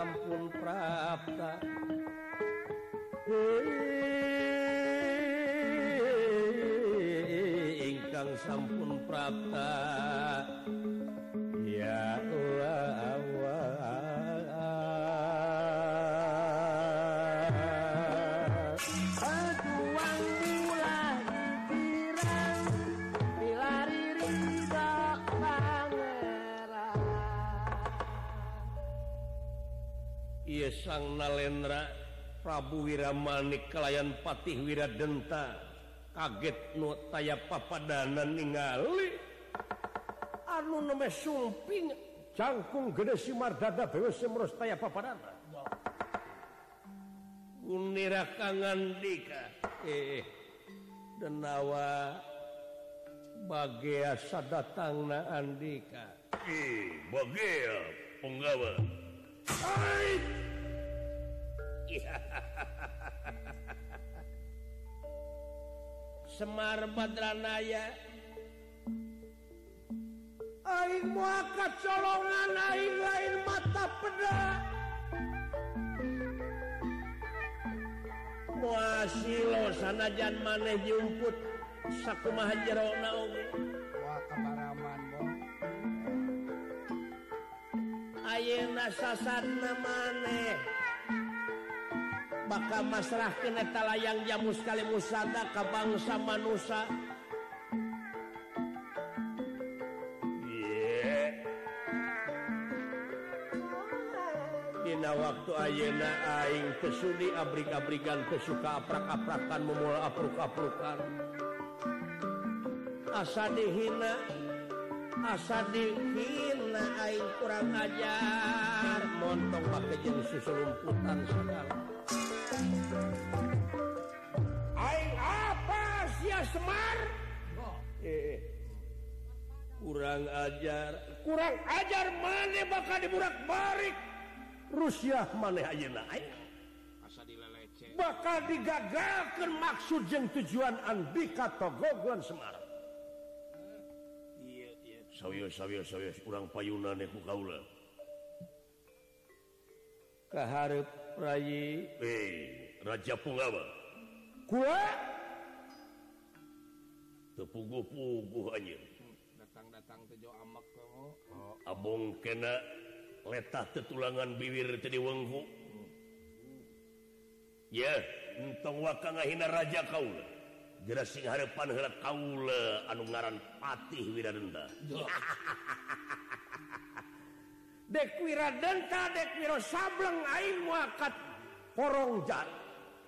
sampun prapta ingkang sampun prapta Prabu Wiramanik kelayan Patih Wiradenta. Kaget nu taya papadanan ningali. Anu namanya sumping cangkung gede si mardada bewe semros taya papadana kunira kangan dika. Eh, eh. denawa bagia sadatangna andika. Eh bagia penggawa. Hai Yeah. Semar Badranaya. Aing muakat solongan aing lain mata peda Muasilo sanajan maneh jumput sakumaha jero naoge Wah kabaraman bo Ayeuna sasana maneh bakal masrahkeun keneta layang jamu sekali musada ke bangsa manusia? Yeah. Dina waktu Ayeuna Aing kesudi abrik-abrikan kesuka aprak-aprakan memula apruk-aprukan. Asa dihina asa dihina Aing kurang ajar. Montong pakai jenis susu rumputan segala Semar eh, kurang ajar. Kurang ajar maneh bakal diburak-barik. Rusia maneh bakal digagalkan maksud yang tujuan Andika Togogon Semar. Kurang payunan keharap Rayi eh. Raja Pulawa tepugu-pugu anjing datang-datang tejo amak oh. Abong kena letah tetulangan bibir tadi wengku ya entong waka ngahina raja kaula jera sing harapan heula kaula anu ngaran Patih Wiradenta Dek Wiradenta dek Wiro Sableng aing muakat porong jat.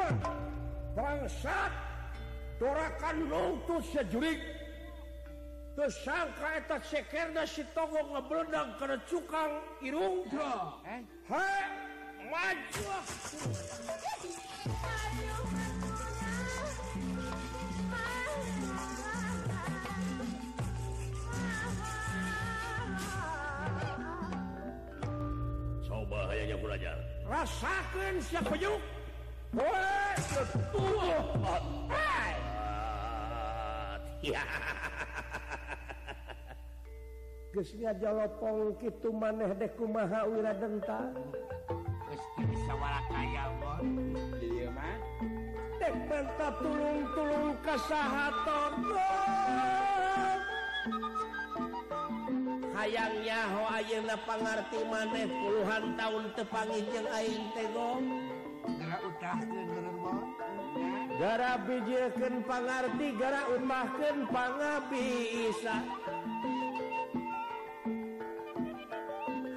Tuhan bangsat. Dorakan lungtus sejurik tersangka eta sekerda si togo ngebledang Kena cukang irung. Eh? he maju. Coba hayanya kurang rasakan siapa yuk? boleh ketubuh otak ya jalopong kitu maneh deh kumaha wiradenta Geus bisa warakaya mon Iya mah. Dek menta tulung-tulung kasahaton Hayang nyaho ayeuna pangarti maneh puluhan tahun tepangi jeung aing teh gong gara bijken pangarti gara utahken pangabisa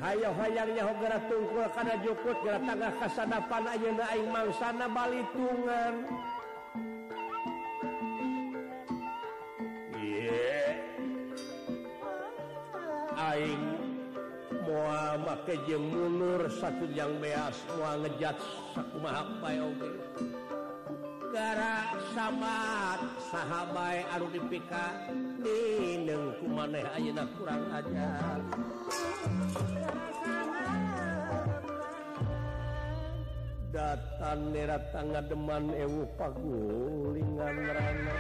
hayo Hayo hoyangnya hogara tungkul karena jukut gara tangga kasadapan aja naing mangsana balitungan. make jeng mulur satu yang beas mua ngejat sakumaha bae oge. Gara samad sahabae anu dipika dineung kumaneh ayeuna kurang ajar. Datan nera tangga deman ewu pagulingan rana.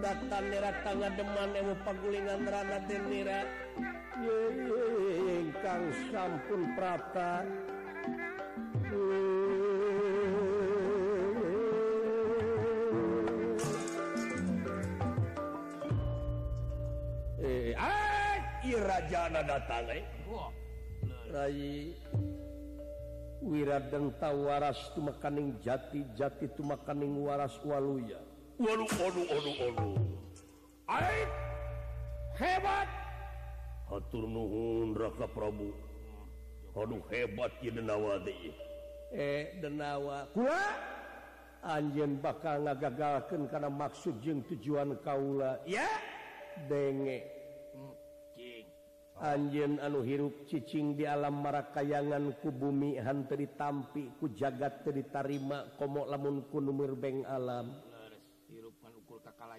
Datan nera tangga deman ewu pagulingan rana den nera ye ye ingkang sampun prata Eh, ah, ieu rajana datang eh. Rai Wiradeng tawaras tumakaning jati jati tumakaning waras waluya. Waduh, waduh, waduh, waduh. Aik, hebat. Hatur nuhun Raka Prabu. Aduh hebat ya denawa deh. Eh denawa. Kula anjen bakal ngagagalkan karena maksud jeng tujuan kaula. Ya, denge. Anjen anu hirup cicing di alam marakayangan ku bumi han ditampi tampi ku jagat teri tarima komo lamun ku numirbeng alam.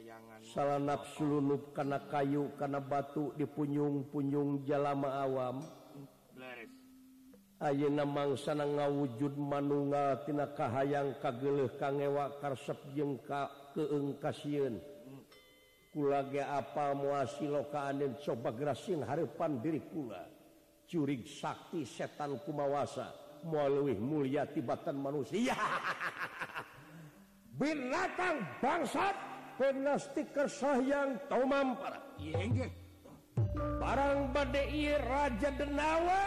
kayangan salah nafsu lulup karena kayu karena batu dipunyung-punyung jalama awam. Ayeuna mangsana ngawujud manungatina kahayang kageuleuh kangewa karsep jeung ka keung kasieun kula ge apal muasilo ka aneun coba gerasin harepan diri kula. Curig sakti setan kumawasa moal leuwih mulia tibatan manusia. Binatang bangsat! pena stiker tomampara Tomam para barang badai Raja Denawa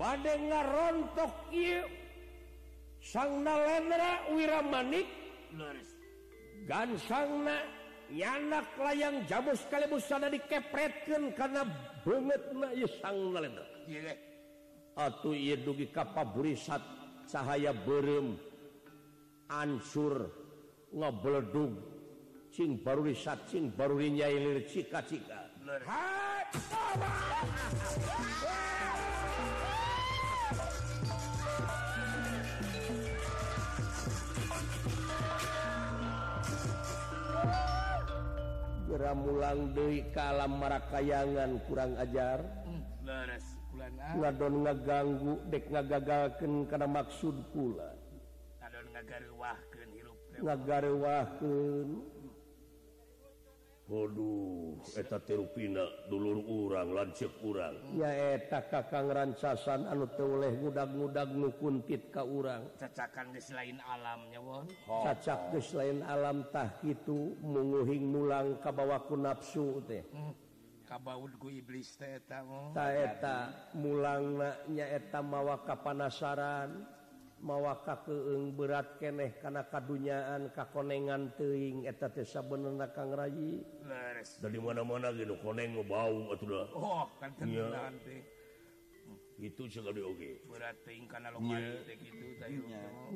bade ngarontok ieu sang nalendra wiramanik gansangna nyanak layang jamu sekaligus sana dikepretkan karena banget ieu sang nalendra atuh ieu dugi ka paburisat cahaya berem ansur ngebledug cing baru disacing baru dinyailir cika-cika. Gera mulang deui ka alam marakayangan kurang ajar. Ngadon ngaganggu dek ngagagalkeun kana maksud kula ngadon ngagaruah Waduh eta terupina dulur urang lancip urang. Ya eta kakang rancasan anu oleh mudah-mudah nukuntit ka urang. Cacakan geus lain alamnya won. Cacak geus lain alam tah kitu munguhing mulang kabawaku nafsu teh. Hmm, Kabaudku iblis teh eta mah ta eta mulangna nya nyaeta mawa kapanasaran mawakak keeng berat keneh karena kadunyaan kakonengan teing eta teh bener kang rayi dari mana-mana gitu koneng bau atuh oh kan ya. itu sekali oge berat teing karena lokasi yeah. gitu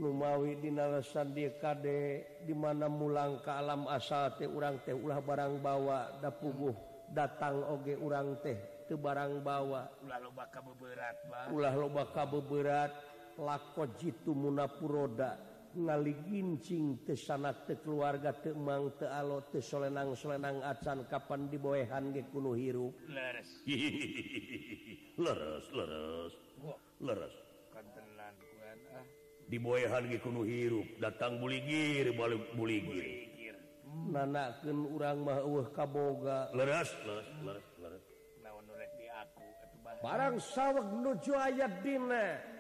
numawi di nalasan dia kade di mana mulang ke alam asal teh urang teh ulah barang bawa da puguh datang oge urang teh ke barang bawa. Ulah loba ka beberat ulah loba ka lako jitu munapuroda ngaligincing tesanak te keluarga temang te alo te solenang solenang acan kapan diboehan ge kuno hirup. Leres. Leres leres. Leres. Kantenan kuan ah. Diboehan ge kuno hirup datang buligir balik buligir. Hmm. Nanakeun urang mah eueuh kaboga leres leres leres leres. Naon rek di aku atuh barang saweg nuju aya dina.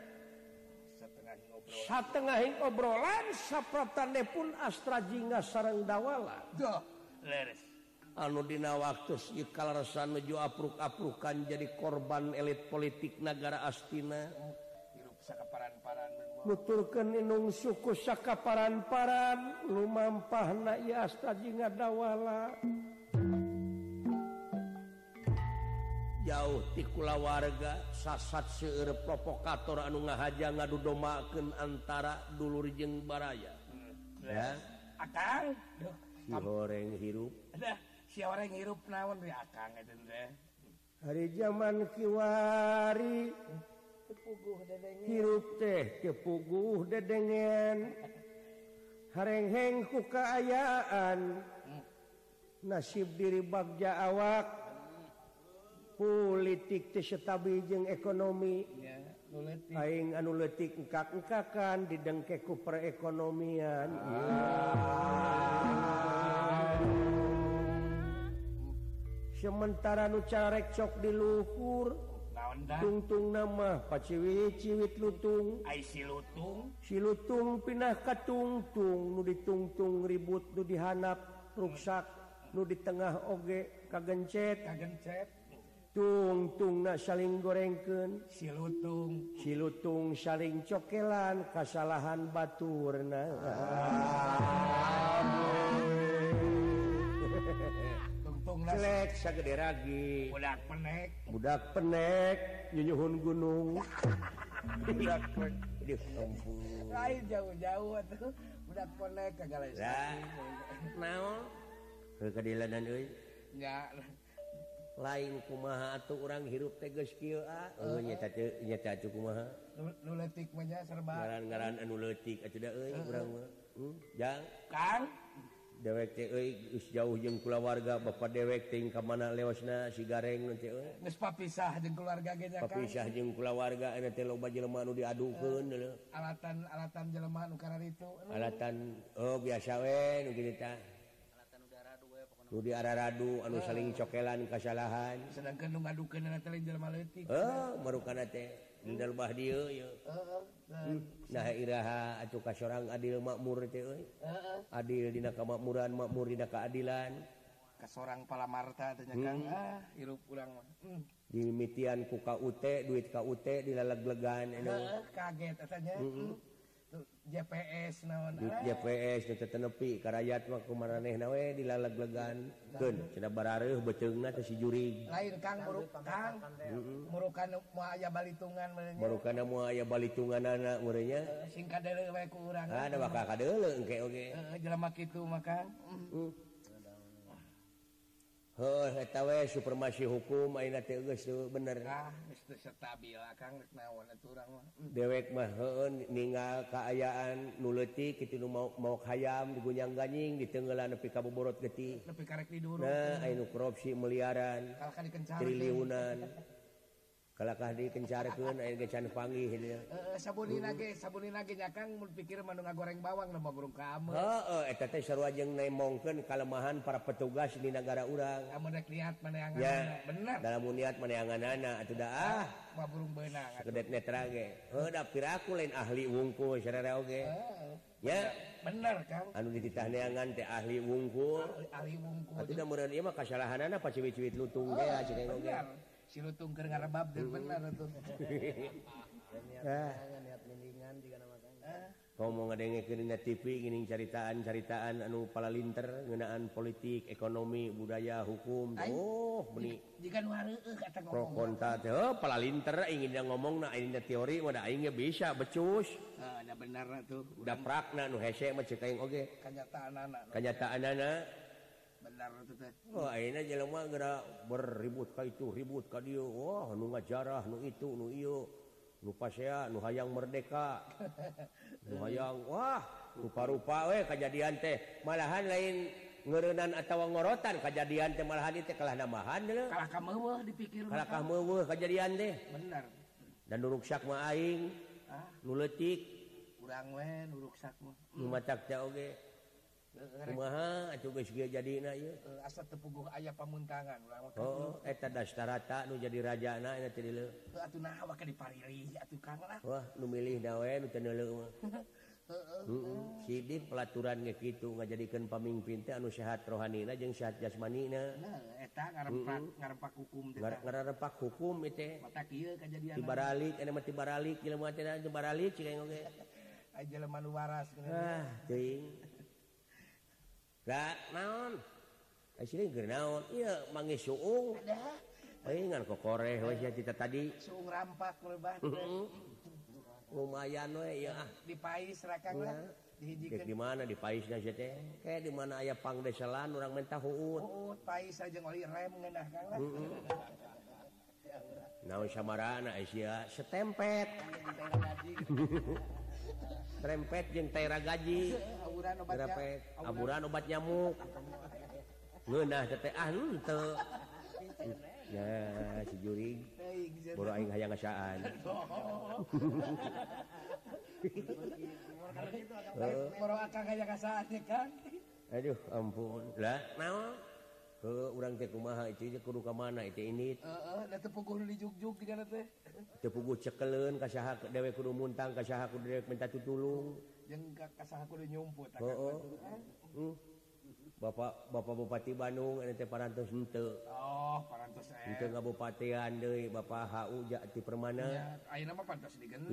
satengahing obrolan sapratane pun astrajingga sarang dawala. Anudina waktu ykalarsa nuju apruk-aprukan jadi korban elit politik negara Astina. Nuturkan inung suku Sakaparan-paran lumampah na astrajingga dawala. jauh tikula warga sasat seueur provokator anu ngahaja ngadu domaken antara dulur jeng baraya. Ya. Akang? Si goreng hirup. Adah, si orang hirup naon ri akang itu teh hari zaman kiwari tepuguh dedengen hirup teh kepuguh dedengen harengheng ku kaayaan. Hmm. Nasib diri bagja awak. politikstabi jeung ekonomi. Aing anu anuletik engkak-engkakan didengkeku perekonomian. Ah. Sementara nu carek cok di luhur tungtung nama paciwi ciwit lutung si lutung? Si lutung pindah katungtung nu ditungtung ribut nu dihanap ruksak nu di tengah oge kagencet kagencet tungtung na saling gorengken silutung. Silutung saling cokelan kesalahan baturna. Sagede ragi. Budak penek. Budak penek nyunyuhun gunung. Budak penek. Lain jauh-jauh tuh budak penek kagak lain naon? Kadilanan euy? Ya lain kumaha atau orang hirup teges geus kieu dewek teh euy geus jauh jeung kulawarga bapa dewek ting ke ka mana leosna si gareng nanti pisah geus papisah jeung kulawarga ge nya kan papisah jeung kulawarga eta teh loba jelema anu diadukeun alatan-alatan jelema anu. Itu alatan oh biasa weh nu Rudi Araradu anu saling cokelan kasalahan. Sedangkan nu ngadukeun na teh jelema leutik heuh marukana teh ninggal bah dieu hmm, nah iraha atuh kasorang adil makmur teh uh. adil dina kamakmuran makmur dina kaadilan. Kasorang palamarta teh nya hmm. Kang ah hirup urang mah. Hmm. dimitian ku KUT duit KUT dilalegelegan anu. Uh, kaget eta JPS naon eh? JPS tetenepi karayat waktu maraneh nawe dilaleglegan kan cenah barareuh beceungna teh si juri lain kang muruk kang. Murukan moal aya balitungan meureun murukan moal aya balitunganana meureunnya. Eh, sing kadeuleu wae ku urang ah da bakal kadeuleu engke oge. Eh, jelema kitu maka mm. Heuh eta we supremasi hukum teh geus bener. Ah, dewek mah meninggal keayaan nuletik itu mau mau hayam digunyang ganjing di tenggelan nepi kabuborot getih korupsi meliaran triliunan. kalakah dikencarkan air gecan sabun pikir goreng bawang burung kamu oh eta teh sarua jeung kalemahan para petugas di negara urang. Lihat benar bener. dalam niat mana anak anana atuh da ah mah burung beunang ge. Heuh da piraku lain ahli wungkul sarere eh, ya bener kang. Anu dititah neangan teh ahli wungkul ahli wungkul atuh da meureun ieu mah kasalahanana paciwit-ciwit lutung ge eh, silutung keur ngarebab deui bener atuh. Ngomong ngadengekeun dina TV ngining caritaan-caritaan anu palalinter ngeunaan politik, ekonomi, budaya, hukum. Oh, meni. Jika nu hareueuh eh, kata ngomong. Pro kontra teh oh, palalinter ingin ngomongna aing teori mah da aing bisa becus. Heeh, da benerna tuh. Da prakna nu hese mah ceuk aing oge. Kanyataanana. Kanyataanana. Oh, jelema gera berribut Ka itu ribut ka dieu. Wah nu ngajarah nu itu nu ieu. Nu pasea nu hayang merdeka. Nu hayang Wah rupa-rupa we kejadian teh. Malahan lain ngerenan atawa ngorotan kejadian teh malahan teh kalah namahan dipikir kejadian teh. Bener dan nuruk syak mah aing ah. nu leutik. Urang we nurruk Syakma oke jadi as tepuguh ayah pamuntangan oh, oh dastarata nu jadi raja anak milih Sidi pelaturan gitu nggak jadikan pemimpin anu sehat rohanina jeung sehat jasmanina ngarepak hukum ngarepak hukum itu baralik enak mati baralik ilmu baralik aja leman waras. Ah, ting suung. Ingan kok koreh we sia kita tadi. Suung rampak lebat lumayan we ya di pais rakang lah. Dihijikeun di mana di paisnya sih teh? Kayak di mana aya pangdeselan orang minta huut huut pais aja ngoli rem ngeunah kang lah. Naon samarana Asia setempet. rempet jentera gaji aburan obat nyamuk. ngeunah teh ah henteu ya si juring boro aing hayang ngasaan boro akang hayang ngasaan kan aduh ampun. Lah naon? orang kumaha itu ka mana itu ini cekeleun cekelen kasah dewek kudu muntang kasah kudu dewek minta tutulung. Kasah kudu nyumput oh, oh. Bapak Bapak Bupati Bandung ente parantos henteu. Oh parantos eh. henteu ngabupatian deui Bapak HU Jati Permana. Ya ayeuna mah pantos digentos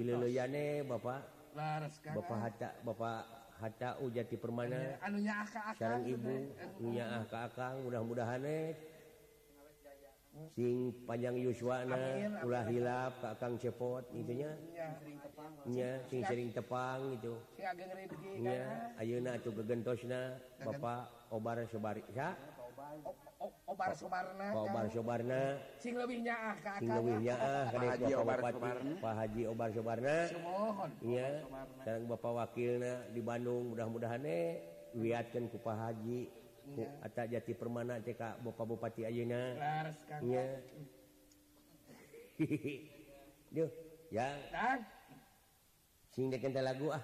Bapak? Laras Bapak eh. Hatta Bapak Hatta Ujati Permana. Anunya sekarang Ibu punya akang mudah-mudahan sing panjang Yuswana ulah hilap Akang cepot itunya. nya sing sering tepang gitu. nya ayeuna tuh gegentosna Bapak Obar Subari ya. Obar Subarna Obar Sobarna. sing leuwih nyaah ka sing leuwih nyaah ka Haji Obar Subarna Pak Haji Obar Sobarna Sumohon iya sareng Bapak Wakilna di Bandung mudah-mudahan eh wiatkeun ku Pak Haji. Ku eta jati permana teh ka Bapak Bupati ayeuna. Laras Kang iya. Duh, ya. Sing dekente lagu ah.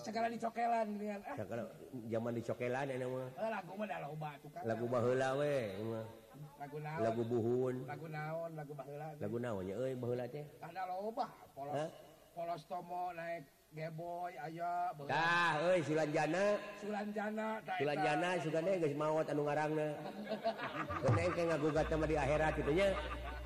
segala dicokelan dengan ah. Sakala zaman dicokelan enak mah. Eh, lagu mah da loba tuh kan. Lagu baheula we mah. Lagu naon? Lagu buhun. Lagu naon? Lagu baheula. Lagu naon nya euy baheula teh? Ada loba polos. Ha? Polos tomo naik geboy aya baheula. Tah euy Sulanjana. Sulanjana ta Sulanjana sugane geus maot anu ngarangna. Keneh ke ngagugat mah di akhirat kitu nya.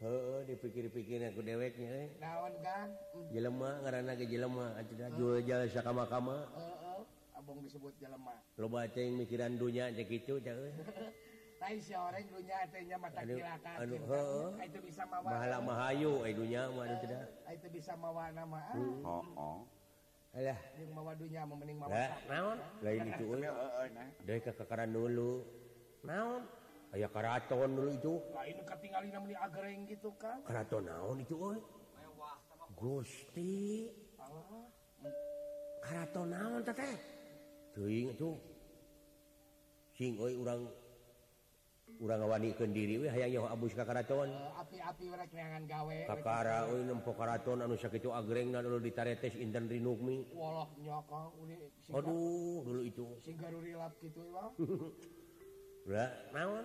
He dipikir-pikirnya aku deweknya euy. Naon kang? Hmm, Jelema ngaranna jelemah karena ke jelemah jual kamma abang disebut jelemah lo baca yang mikiran eh. si aja dunya teh nya mata kilatan aduh itu bisa mawa. Mahala mahayu eh dunya mah tidak itu bisa mawa nama oh oh alah. Yang mawa dunia mending mawa sak. naon? Lain itu eh. heeh nah. Ka kekekaran dulu. Naon? aya keraton dulu itu. Agreng gitu kan. Keraton naon itu oi? Gusti. Allah keraton naon teteh teuing itu. Sing oi urang urang ngawanikeun diri we hayang nyaho abus ka karaton eh, api-api urang neangan gawe kakara oi nempo karaton anu sakitu agrengna dulu ditaretes inten rinukmi. Walah nyaka uli aduh dulu itu. sing garuri lap kitu naon?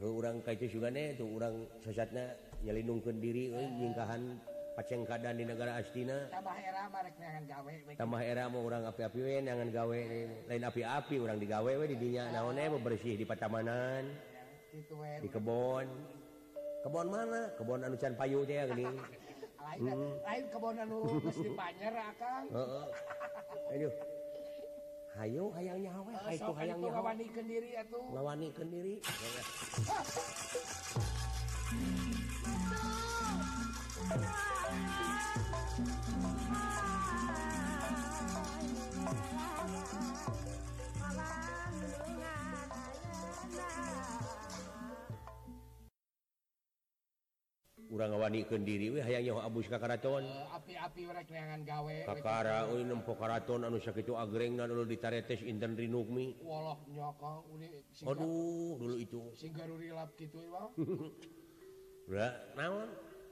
Orang itu e, orang sesatnya nyalindungkeun diri nyingkahan paceng keadaan di negara Astina. Tambah era mau orang api-api jangan gawe lain api-api orang digawe we di didinya naonnya e, mau bersih di patamanan di kebon. Kebon mana? Kebon anu can payu teh gini hmm. lain kebon anu mesti banyer akang. Aduh. Hayu hayangnya itu hayang lawani eh, kendiri atuh lawani kendiri Thank you. urang ngawanikeun diri we hayang nyaho abus ka karaton. Oh, api-api urang neangan gawe kakara euy nempo karaton anu sakitu agrengna dulu ditaretes inten rinukmi waloh nyoka uli singga, aduh dulu itu. sing garurilap kitu wa urang naon?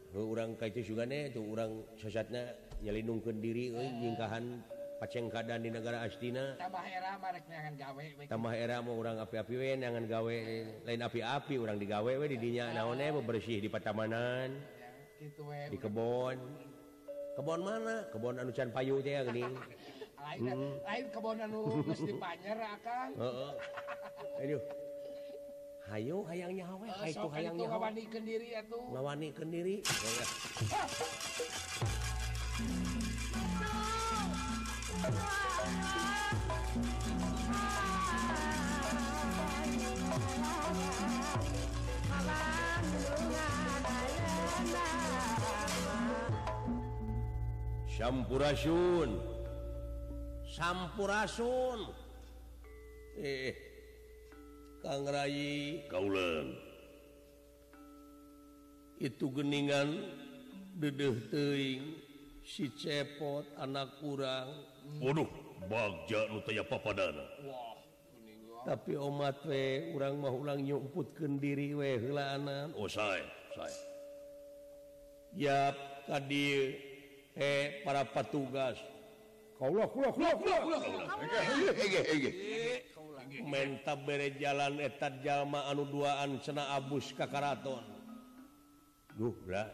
Urang ka itu juga tuh urang sesatna nyelindungkeun diri euy nyingkahan paceng keadaan di negara Astina. Tambah era mau orang api-api jangan gawe lain api-api orang digawe we didinya naon eh, mau bersih di patamanan di kebon. Kebon mana? Kebon anu can payu teh gini. Lain hmm. lain kebon anu geus di akang ah, heeh. Aduh. Hayang nyawe hayu hayang nyawe eh, ngawani kendiri atuh ngawani kendiri Sampurasun. Sampurasun. Eh Kang Rayi Kaulan itu geningan dedeh teing si cepot anak kurang Waduh, bagja nu bodoh Bagjatayapapadaana wow, tapi omat we urang mah ulang nyumputkeun diri we heulaanan. oh, ka dieu, eh para petugas kaulah menta bere jalan eta jalma anu duaan cenah Abus ka karaton. Duh lah.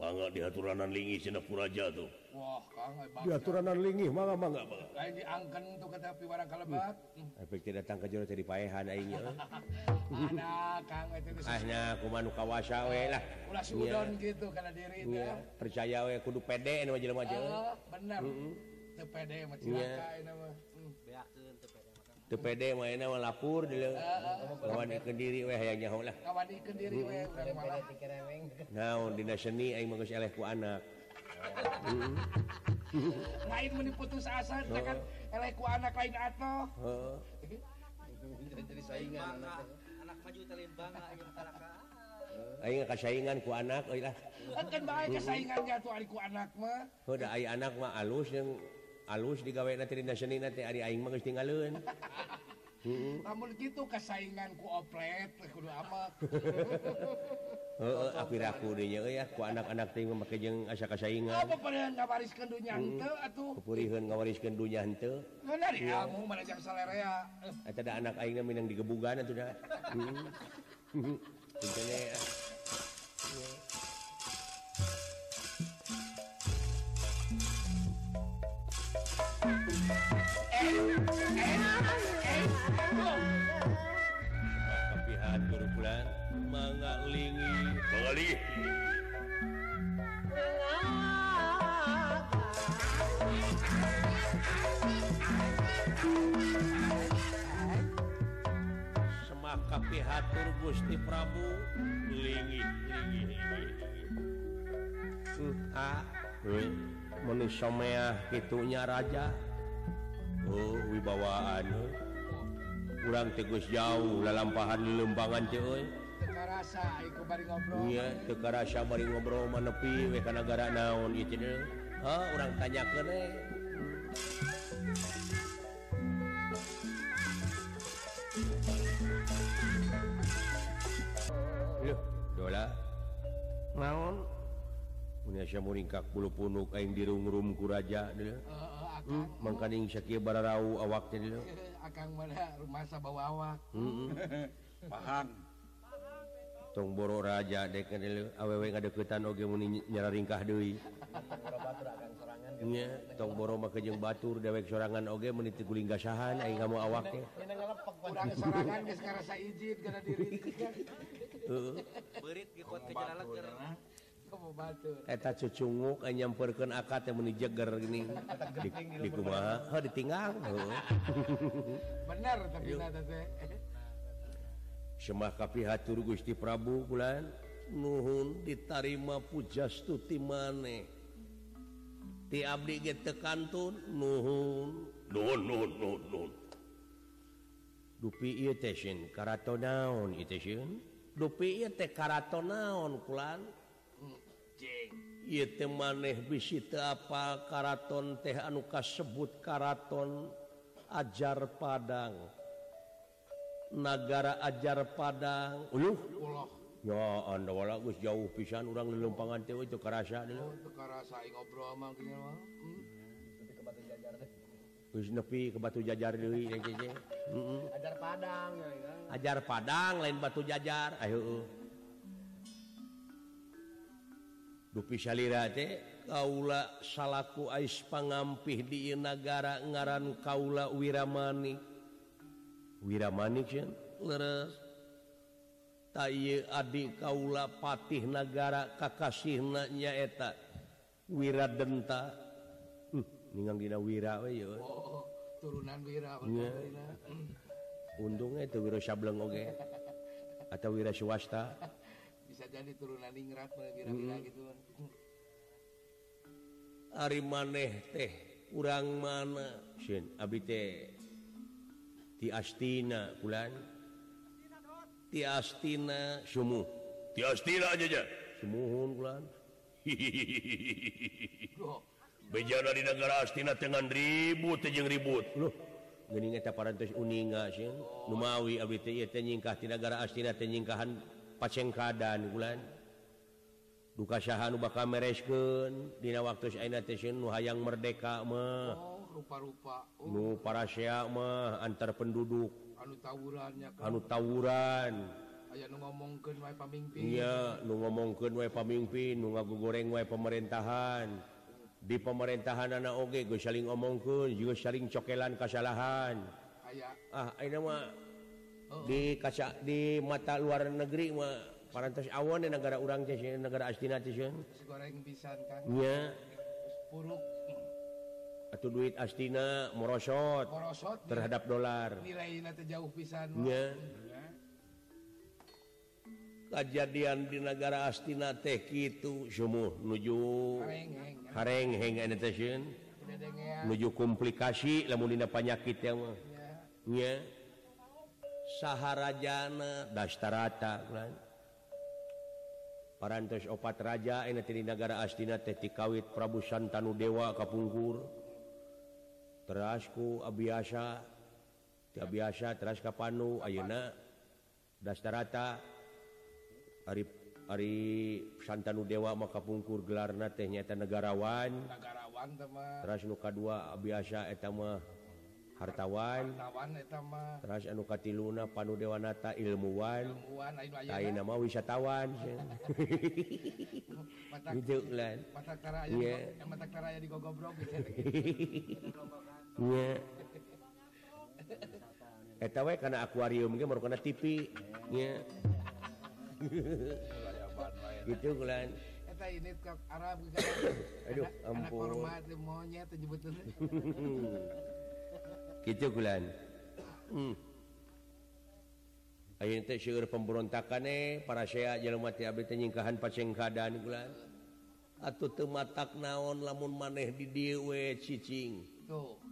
Mangga diaturanan lingi puraja tuh. wah kang eh, lingih, mangga mangga mangga. Lain diangken tuh ke hmm. tapi warang kalebat efek tidak datang ke jero tadi paehan aing nya ada kang itu geus ahnya kumanu kawasa we lah. Ulah sudon gitu kana diri teh. Iya, percaya we kudu pede anu jelema ah, jelema. Heeh, bener teu pede mah cilaka ini mah. Hmm. teu pede mah euna mah lapur deuleu lawan ke diri we hayang nyaho lah. Ngawanikeun diri we urang mah. naon dina seni aing mah geus eleh ku anak. lain meni putus asa kan oh. eleku anak lain atau oh. jadi saingan anak maju talimbang eh, Aing kasaingan ku anak euy lah. Kan bae kasaingannya jatuh ari ku anak mah. Oh, Heuh da aya anak mah alus jeung alus digawena teh dina seni teh ari aing mah geus tinggaleun. Heeh. Lamun kitu kasaingan ku oplet kudu amak. aku anak-anak memakaiang asakasaingan ngawariskeun dunya ada anak airnya Minang digebugan sudah Oh! lingi Bengali Semaka pihatur Gusti Prabu lingi Entah manusia meah itunya Raja. Oh wibawaan kurang tegus jauh dalam pahan lembangan cewek kerasa ngobrol. Ngobrol menepi negara naon itu oh, orang tanya ke naon? Punyamukak punuk yang dirung-rum kuraja mengkaning hmm, sakieu bara awak rumah bawa awak. Hmm, hmm. Paham tong boro raja dek awewe ngadeketan oge muni nyara ringkah deui. Nya tong boro mah jeung batur dewek sorangan oge muni teu kuling gasahan aing mau awak teh. Nya ngalepek sorangan geus karasa ijit kana diri heeh. Beurit ge kuat kejalala keur Eta cucunguk nyamperkeun akad teh meni jeger gini. Di, di kumaha, heuh ditinggal. Bener tapi nata teh. Semah kapihatur Gusti Prabu bulan. Nuhun ditarima pujastuti maneh ti Abdi gettekantun Nuhun. Nuhun Nuhun Nuhun Nuhun. Dupi iya tesin karato naon ieu teh sieun? Dupi ieu teh karato naon kulan? Jeng ieu teh maneh bisi teu apa? Karaton teh anu kasebut karaton ajar padang. negara ajar Padang uluh ya anda wala gus jauh pisan orang lelumpangan teh itu kerasa deh oh, itu kerasa ngobrol mah gini mah hmm. Gus nepi ke batu jajar deui cenah cece. Heeh. Ajar Padang ya. Ajar Padang lain batu jajar. Ayo. Uh. Dupi salira teh kaula salaku ais pangampih di negara ngaran kaula Wiramani. Wiramanik ieu Adik Kaula Patih negara Kakasih Wiradenta. Wira denta Dina Wira oh, oh, oh, turunan untungnya itu wira. Sableng oge. Atau Wira swasta. Bisa jadi turunan ningrat wira-wira hmm. gitu Ari maneh teh urang mana? Sieun abi teh. tiastina bulan tiastina sumuh. Tiastina aja sumuhun bulan bejana di negara astina dengan ribut jeung ribut. Loh geuning eta parantos uninga sieun numawi abdi teh ieu teh nyingkah ti negara astina teh nyingkahan pacengkadan bulan duka saha nu bakal mereskeun dina waktu ayeuna teh sieun nu hayang merdeka mah. rupa-rupa. Oh. para Syamah antar penduduk. Anu tawurannya anu tawuran. Pamimpin. Iya nu ngomongkeun wae pamimpin nu ngagugoreng wae pemerintahan. Di pemerintahan anak oge geus saling ngomongkeun juga saling cokelan kesalahan aya. Ah ayeuna oh. di kaca di mata luar negeri mah parantos awan e negara orang negara astinati goreng pisan kan iya. Puruk atau duit astina morosot terhadap dolar. Jauh pisannya kejadian di negara astina teh itu sumuh nuju hareng hang annotation nuju komplikasi lamun dina penyakit ya mah. Nya. Saharajana dastarata kan? Parantos opat raja ini di negara astina teh tikawit Prabu Santanu Dewa Kapungkur. terasku Abiasa tidak biasa teras Kapanu Ayeuna dastarata Ari Ari Santanu Dewa maka pungkur gelarna tehnyata negarawan. Teras nuka 2 biasa etama hartawan. Teras anu katiluna Panu Dewanata ilmuwan. Lain nama wisatawan. nya Eta we kana akuarium ge merupakan TV nya gitu kulan eta ini ke Arab aduh ampun. hormat monyet nyebut gitu kulan hmm. ayeuna teh seueur eh para saya jelema teh abdi teh nyingkahan pacengkadan kulan atuh teu matak naon lamun maneh di dieu we cicing. gitu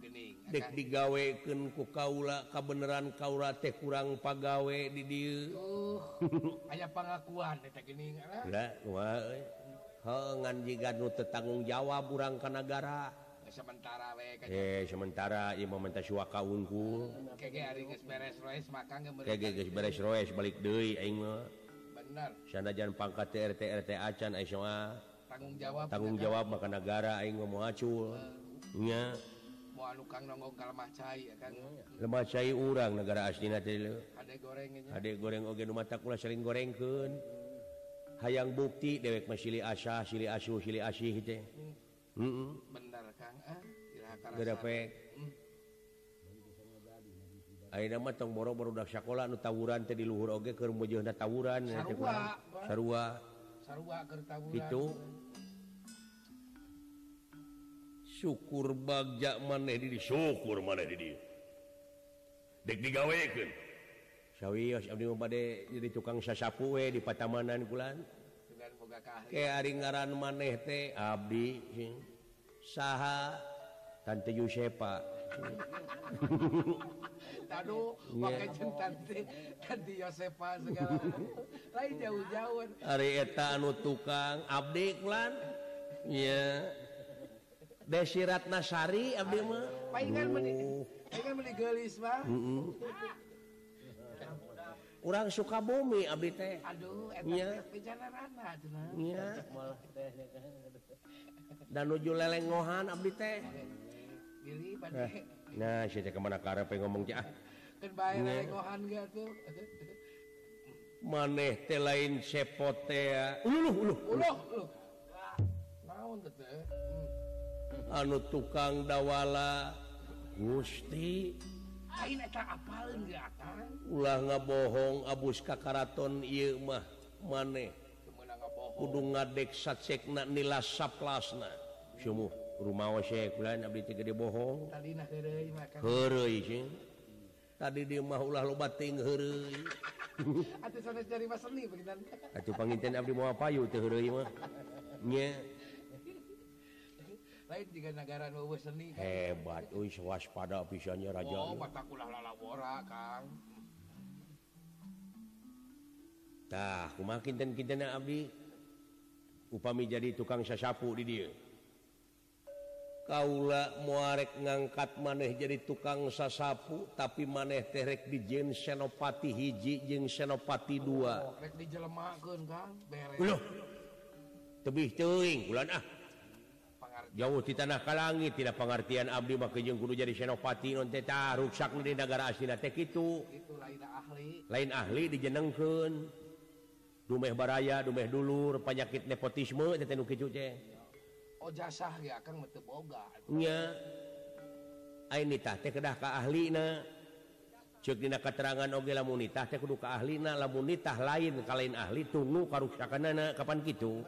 dek digaweken ku Kaula kabeneran Kaula teh kurang pagawe did hanya uh, pengakuan eh. jika tetanggung Jawa kurang ke negara sementara eh, sementara eh, Imamenta Sukaungku balik sanajan pangkat TRT RT Acan tanggung jawab tanggung jawab maka negara Aing mau acul. Nya. lemah cair urang negara asli adek goreng oge matakula sering gorengkeun. hayang bukti dewek masih asah sili asu sili asih nama tong boro-boro udah sekolah nu tawuran tadi luhur oge ke tawuran itu syukur bagja maneh diri syukur maneh diri dek digawekeun sawios abdi pade jadi tukang sasapu we di patamanan kulan ke ari ngaran maneh teh abdi saha tante Yusepa Aduh, pakai teh tante Yosefa segala. Lain jauh-jauh. Ari eta anu tukang abdi kulan. Iya. Yeah. Desirat Nasari Abdi mah. paingan meni paingan meni geulis mah. Heeh. Urang Sukabumi abdi teh. Aduh, eta ya. pejalanana atuh nah. Nya. Dan nuju lelengohan abdi teh. Gili pade. Eh, nah, sia teh kemana karepe ngomong teh ah. Kan bae lelengohan ge atuh. Maneh teh lain sepotea. Ah. Uluh uluh uluh. Uluh uluh. Naon teh? Hmm. anu tukang dawala. Gusti. Ulah ngabohong Abus Kakaraton Imah maneh kudu ngadek satsekna nila saplasna sumuh rumah sekulan abdi teh gede bohong. Heureuy sih. Tadi dia mah ulah loba ting heureuy. Atuh sanes dari mas seni begitu atuh panginten abdi moal payu teh heureuy mah. Nya. lain juga negara nuwe seni kan? hebat uy waspada pisannya oh, raja oh mata kulah lalabora kang. Tah kumaha kinten-kinten abdi upami jadi tukang sasapu di dia. Kaula muarek ngangkat maneh jadi tukang sasapu tapi maneh terek di jen senopati hiji jeng senopati dua. Oh, rek dijelemakeun kang. Beres. Tebih teuing ulan ah. jauh di tanah kalangi tidak pengertian Abdi makajeng Guru jadi Senopati. Nonteta ruksak di negara kitu. Itu lain ahli. Lain ahli dijenengken dumeh baraya dumeh dulur penyakit nepotisme oh, jasah, ya, kan, ahli cekdina keterangan oge lamunitah teh kudu ka ahlina lamunitah lain ka lain ahli tunggu karuksakanana kapan kitu?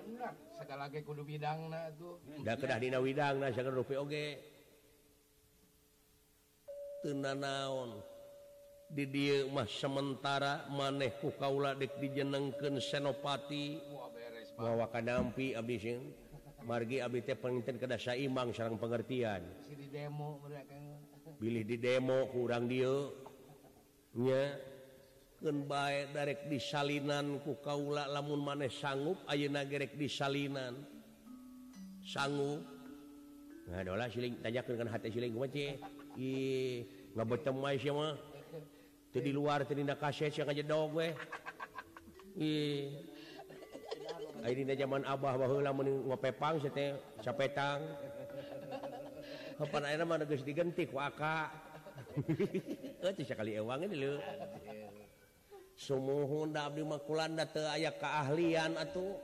Segala ge kudu bidangna tuh. Da kedah dina widangna sagala rupi oge. Teu nanaon di dieu mah sementara maneh ku kaula dek dijenengkeun senopati. Ngawakan dampi abdi sing margi abdi teh panginten kada saimbang sareng pengertian. Bilih di demo kurang dieu. nya. Baik darek disalinan ku kaula lamun maneh sanggup ayeuna gerek disalinan. Sanggup. Nah siling tanyakeun kan hati siling kumaha ce ih ngabetem mah sia mah. Teu di luar teu dina kaset sia ngajedog we. Ih. Ayeuna zaman abah baheula mun ngopepang sia teh sapetang. kapan ayeuna mah geus digenti ku aka Euy sakali ewang ini leuh. Sumuhun da abdi mah kulanda teu aya kaahlian atuh.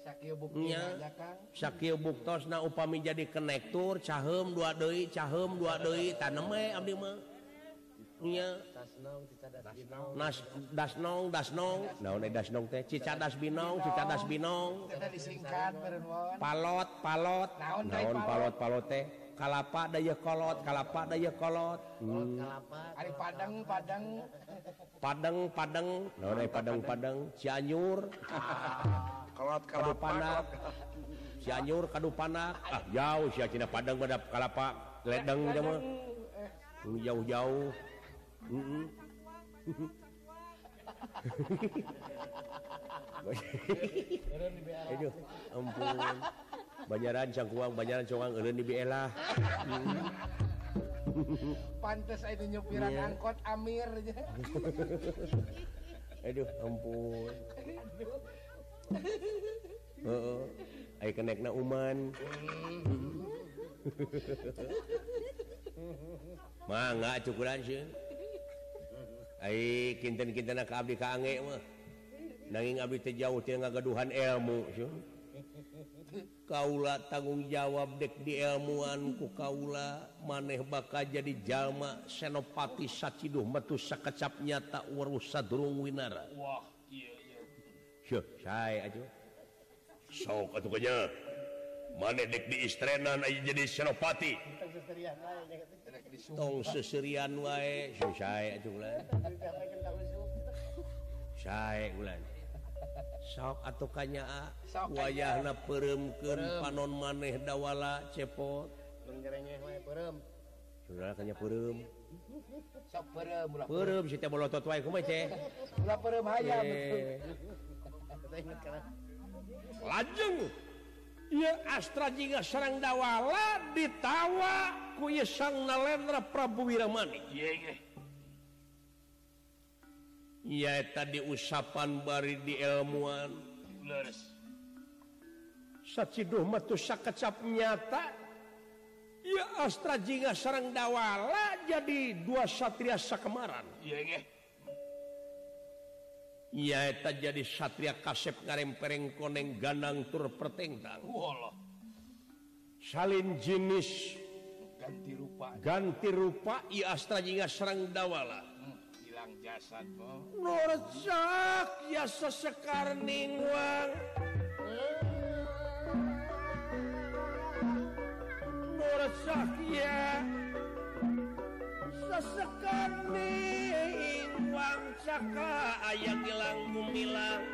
Sakieu buktina Kang. Sakieu buktosna upami jadi konektur caheum dua deui caheum dua deui tanem we abdi mah. Nya Tasnong dicadas dasnong dasnong naon eh dasnong teh cicadas binong cicadas binong Teu disingkat meureun wawan. palot palot Naon teh palot? palot palot teh kalapa daya kolot kalapa daya kolot. Hmm. ari padang padang padang padang no, dari padang padang cianyur. Ah, kolot kalapa cianyur kadupanak ah jauh sia cina padang pada kalapa. Ledeng jama jauh jauh mm -mm. Aduh, ampun. Banyaran cangkuang banyaran congwang euleun di biela. Pantes itu nyupiran yeah. angkot Amir aja. Aduh ampun. Heeh. Uh, Ai kenekna uman. Mangga cukuran sih. Ai kinten-kinten ka abdi ka ange mah. Nanging abdi teh jauh teh ngagaduhan ilmu sih. Kaula tanggung jawab dek di ilmuanku Kaula maneh bakal jadi jalma senopati Saciduh metu sakecap nyata urus sadurung winara. Wah iya iya. Syuh saya aja. Sok atuh kanya Maneh dek di istrenan aja jadi senopati. Tong seserian wae Syuh saya aja ulan Saya ulan sok atau kanya wayah na perem ke panon maneh dawala cepot. Kanya perem perem si bolotot wae kumaha ceh ulah perem hayam. Lajeng. Ieu astra jika sareng dawala ditawa ku Sang Nalendra Prabu Wiramani. Ieu. ya tadi usapan bari di ilmuwan sakecap nyata. Ya Astra Jga sarang dawala jadi dua Satriasa Iya ya jadi Satria Kasep ngarempereng Koneng Ganang Tur Pertenggang. Salin jenis ganti rupa. ganti rupa I Astra Jga sarang dawala. ya sesekarning sesekarning uang Saka ayah hilang gumilang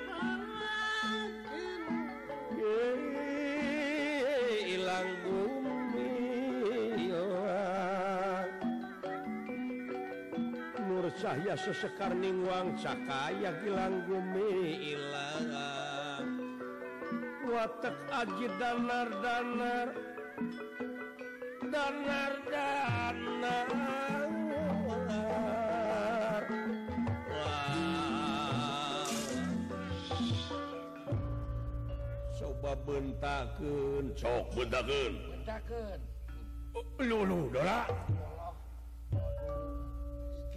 hilang gumi cahya sesekar ningwang cakaya gilang gumi ilang watak aji danar danar danar danar coba bentakeun. Sok bentakeun. Bentakeun. Lulu dola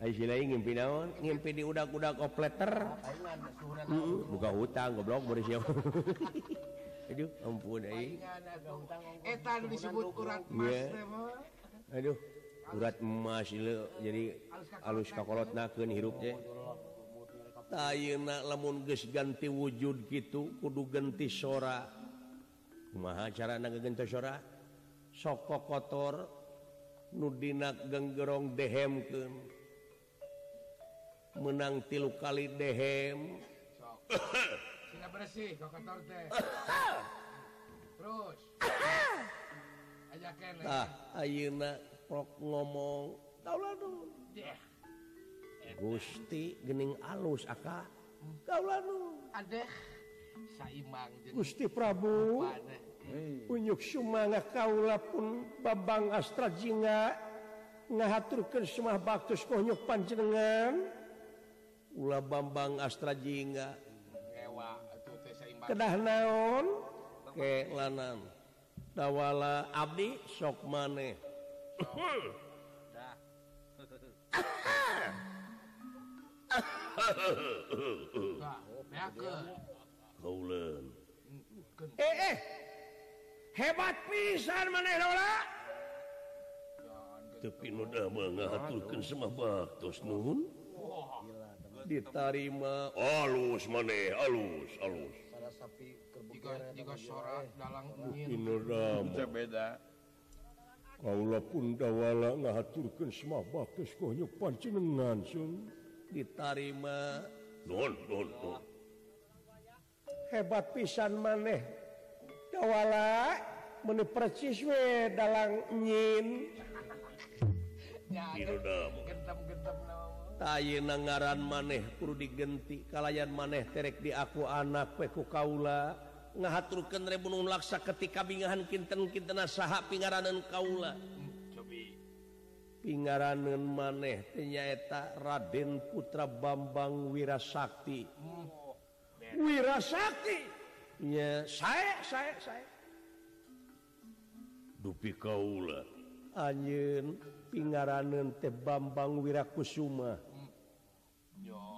ngimpi naon? Ngimpi di udah-udah kopleter buka hutang goblok Boris aduh ampun aing. Eta Etan disebut urat emas teh mah. aduh urat emas ilu. jadi alus kakolot hirup hirupnya Ayeuna lamun geus ganti wujud gitu kudu ganti sora. Kumaha carana ganti sora? Sok kotor nu dina genggerong dehemkeun menang tilu kali dehem. Bersih terus. Ah, ayeuna prok ngomong. Kaulah dulu. Gusti gening alus Aka. Kaulah nu. Adeh. Saimang Gusti Prabu Unyuk sumanga kaula pun babang astra jinga. Ngahaturkeun sumah baktus konyuk panjenengan. Ula Bambang Astrajinga. Kedah naon? Ke lanan dawala Abdi sok maneh. Eh, eh. hebat pisan maneh tapi nu mengaturkan semua baktos nuhun oh. ditarima. Alus maneh alus alus. Eh, Kaulapun dawala ngahaturkeun semua bakas konyo pancenengan sun. Ditarima. Non non non hebat pisan maneh. Dawala meni percis we dalang nyin. na ngaran maneh perlu digenti. Kalayan maneh terek di aku anak peku kaula. Ngahaturkan rebunung laksa ketika bingahan kinten kintena saha pingaranan kaula. Pingaranan maneh ternyata Raden Putra Bambang Wirasakti. Wirasakti! Ya saya saya saya dupi kaula. Anjen pingaranan teh Bambang Wirakusuma.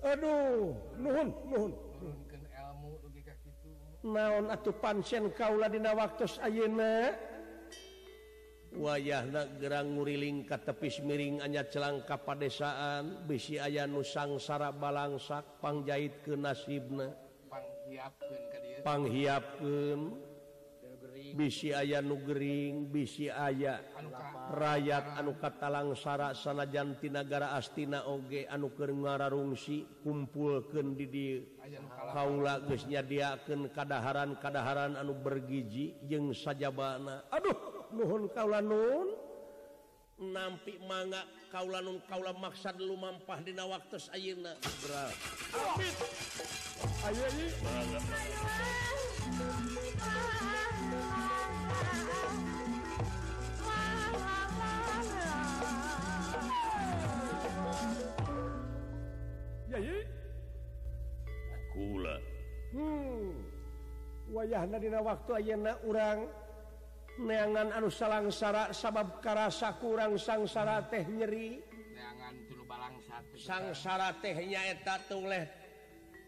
Aduh nuhun nuhun. Naon atuh pansen kaula dina waktos ayeuna? Wayahna gerang nguriling ka tepis miring anya celang ka padesaan bisi aya nu sangsara balangsak pangjait ke nasibna. Panghiapkeun panghiapkeun. bisi aya nugering bisi aya rakyat anu Katalangsara sanajantinagara Astina Oge anu ke ngararungsi kumpulken didi Kaula guysnya diaken kadaharan kadaharan anu bergiji jeung sajabana. Aduh nuhun kaula nun. Nampi manga kaula nun kaula maksad lumampah dina waktu ayeuna. Ayo, ayo, ayo. hula hmm. wayahna waktu Ayena urang. Neangan anu salangsara sabab karasa kurang sangsara teh nyeri. Sangsara tehnya eta tuleh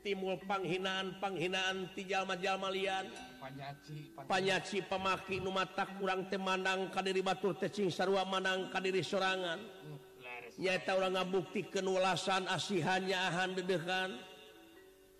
timbul penghinaan penghinaan tijallma-jalmalian panyaci pemaki numatak kurang temandang kadiri Batur tecing sarua Manang kadiri sorangan. Nyata orang ngabukti kenulasan asihannya ahan dedekan.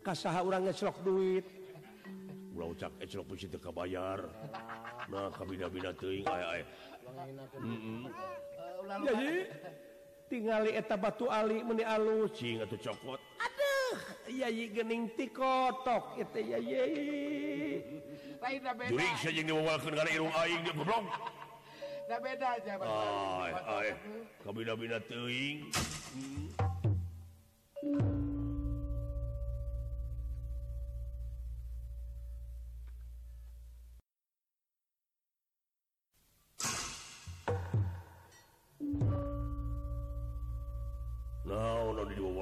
kasaha orang ngecelok duit. Ulah ucap ecelok eh, puisi teu kabayar. Nah kabida-bida teuing aya aya mm -mm. jadi tingali eta batu ali meni alus. Cing atuh cokot. Aduh yayi gening ti kotok. Eta yayi lain da beda. Jurig saja diwawalkeun kana irung aing ge goblok. Da beda aja bang ai ai kabida-bida teuing.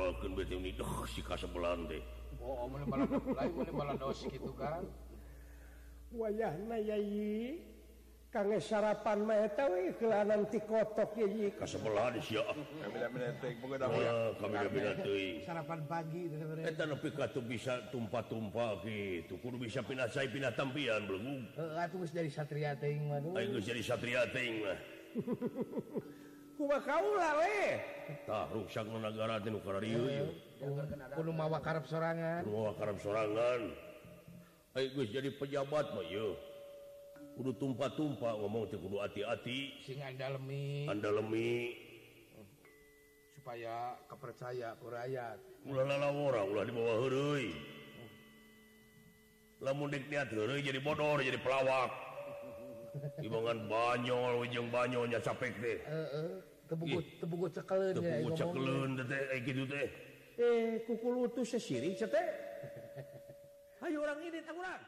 dibalkan doh si kasebelan deh oh, wayah na yai kange sarapan mah eta we keulanan ti kotok yai kasebelah di sia kami beda teuing sarapan pagi eta nepi ka teu bisa tumpah-tumpah kitu kudu bisa pindah cai pindah tampian belum heeh atuh geus jadi satria teuing mah geus jadi satria teuing mah. kaugara serangan serangan jadi pejabat kudu tumpah-tumpah ngomong kudu hati-hati singmi Andalemi. Supaya kepercaya ke rakyat. Dibawa jadi bodor jadi pelawak. Dibangan banyol ujung banyolnya capek deh eh, eh. tebugu tebugu cekelun ya tebugu cekelun teh eh teh eh kukul utus sesiri teh. Hayu orang ini tak orang.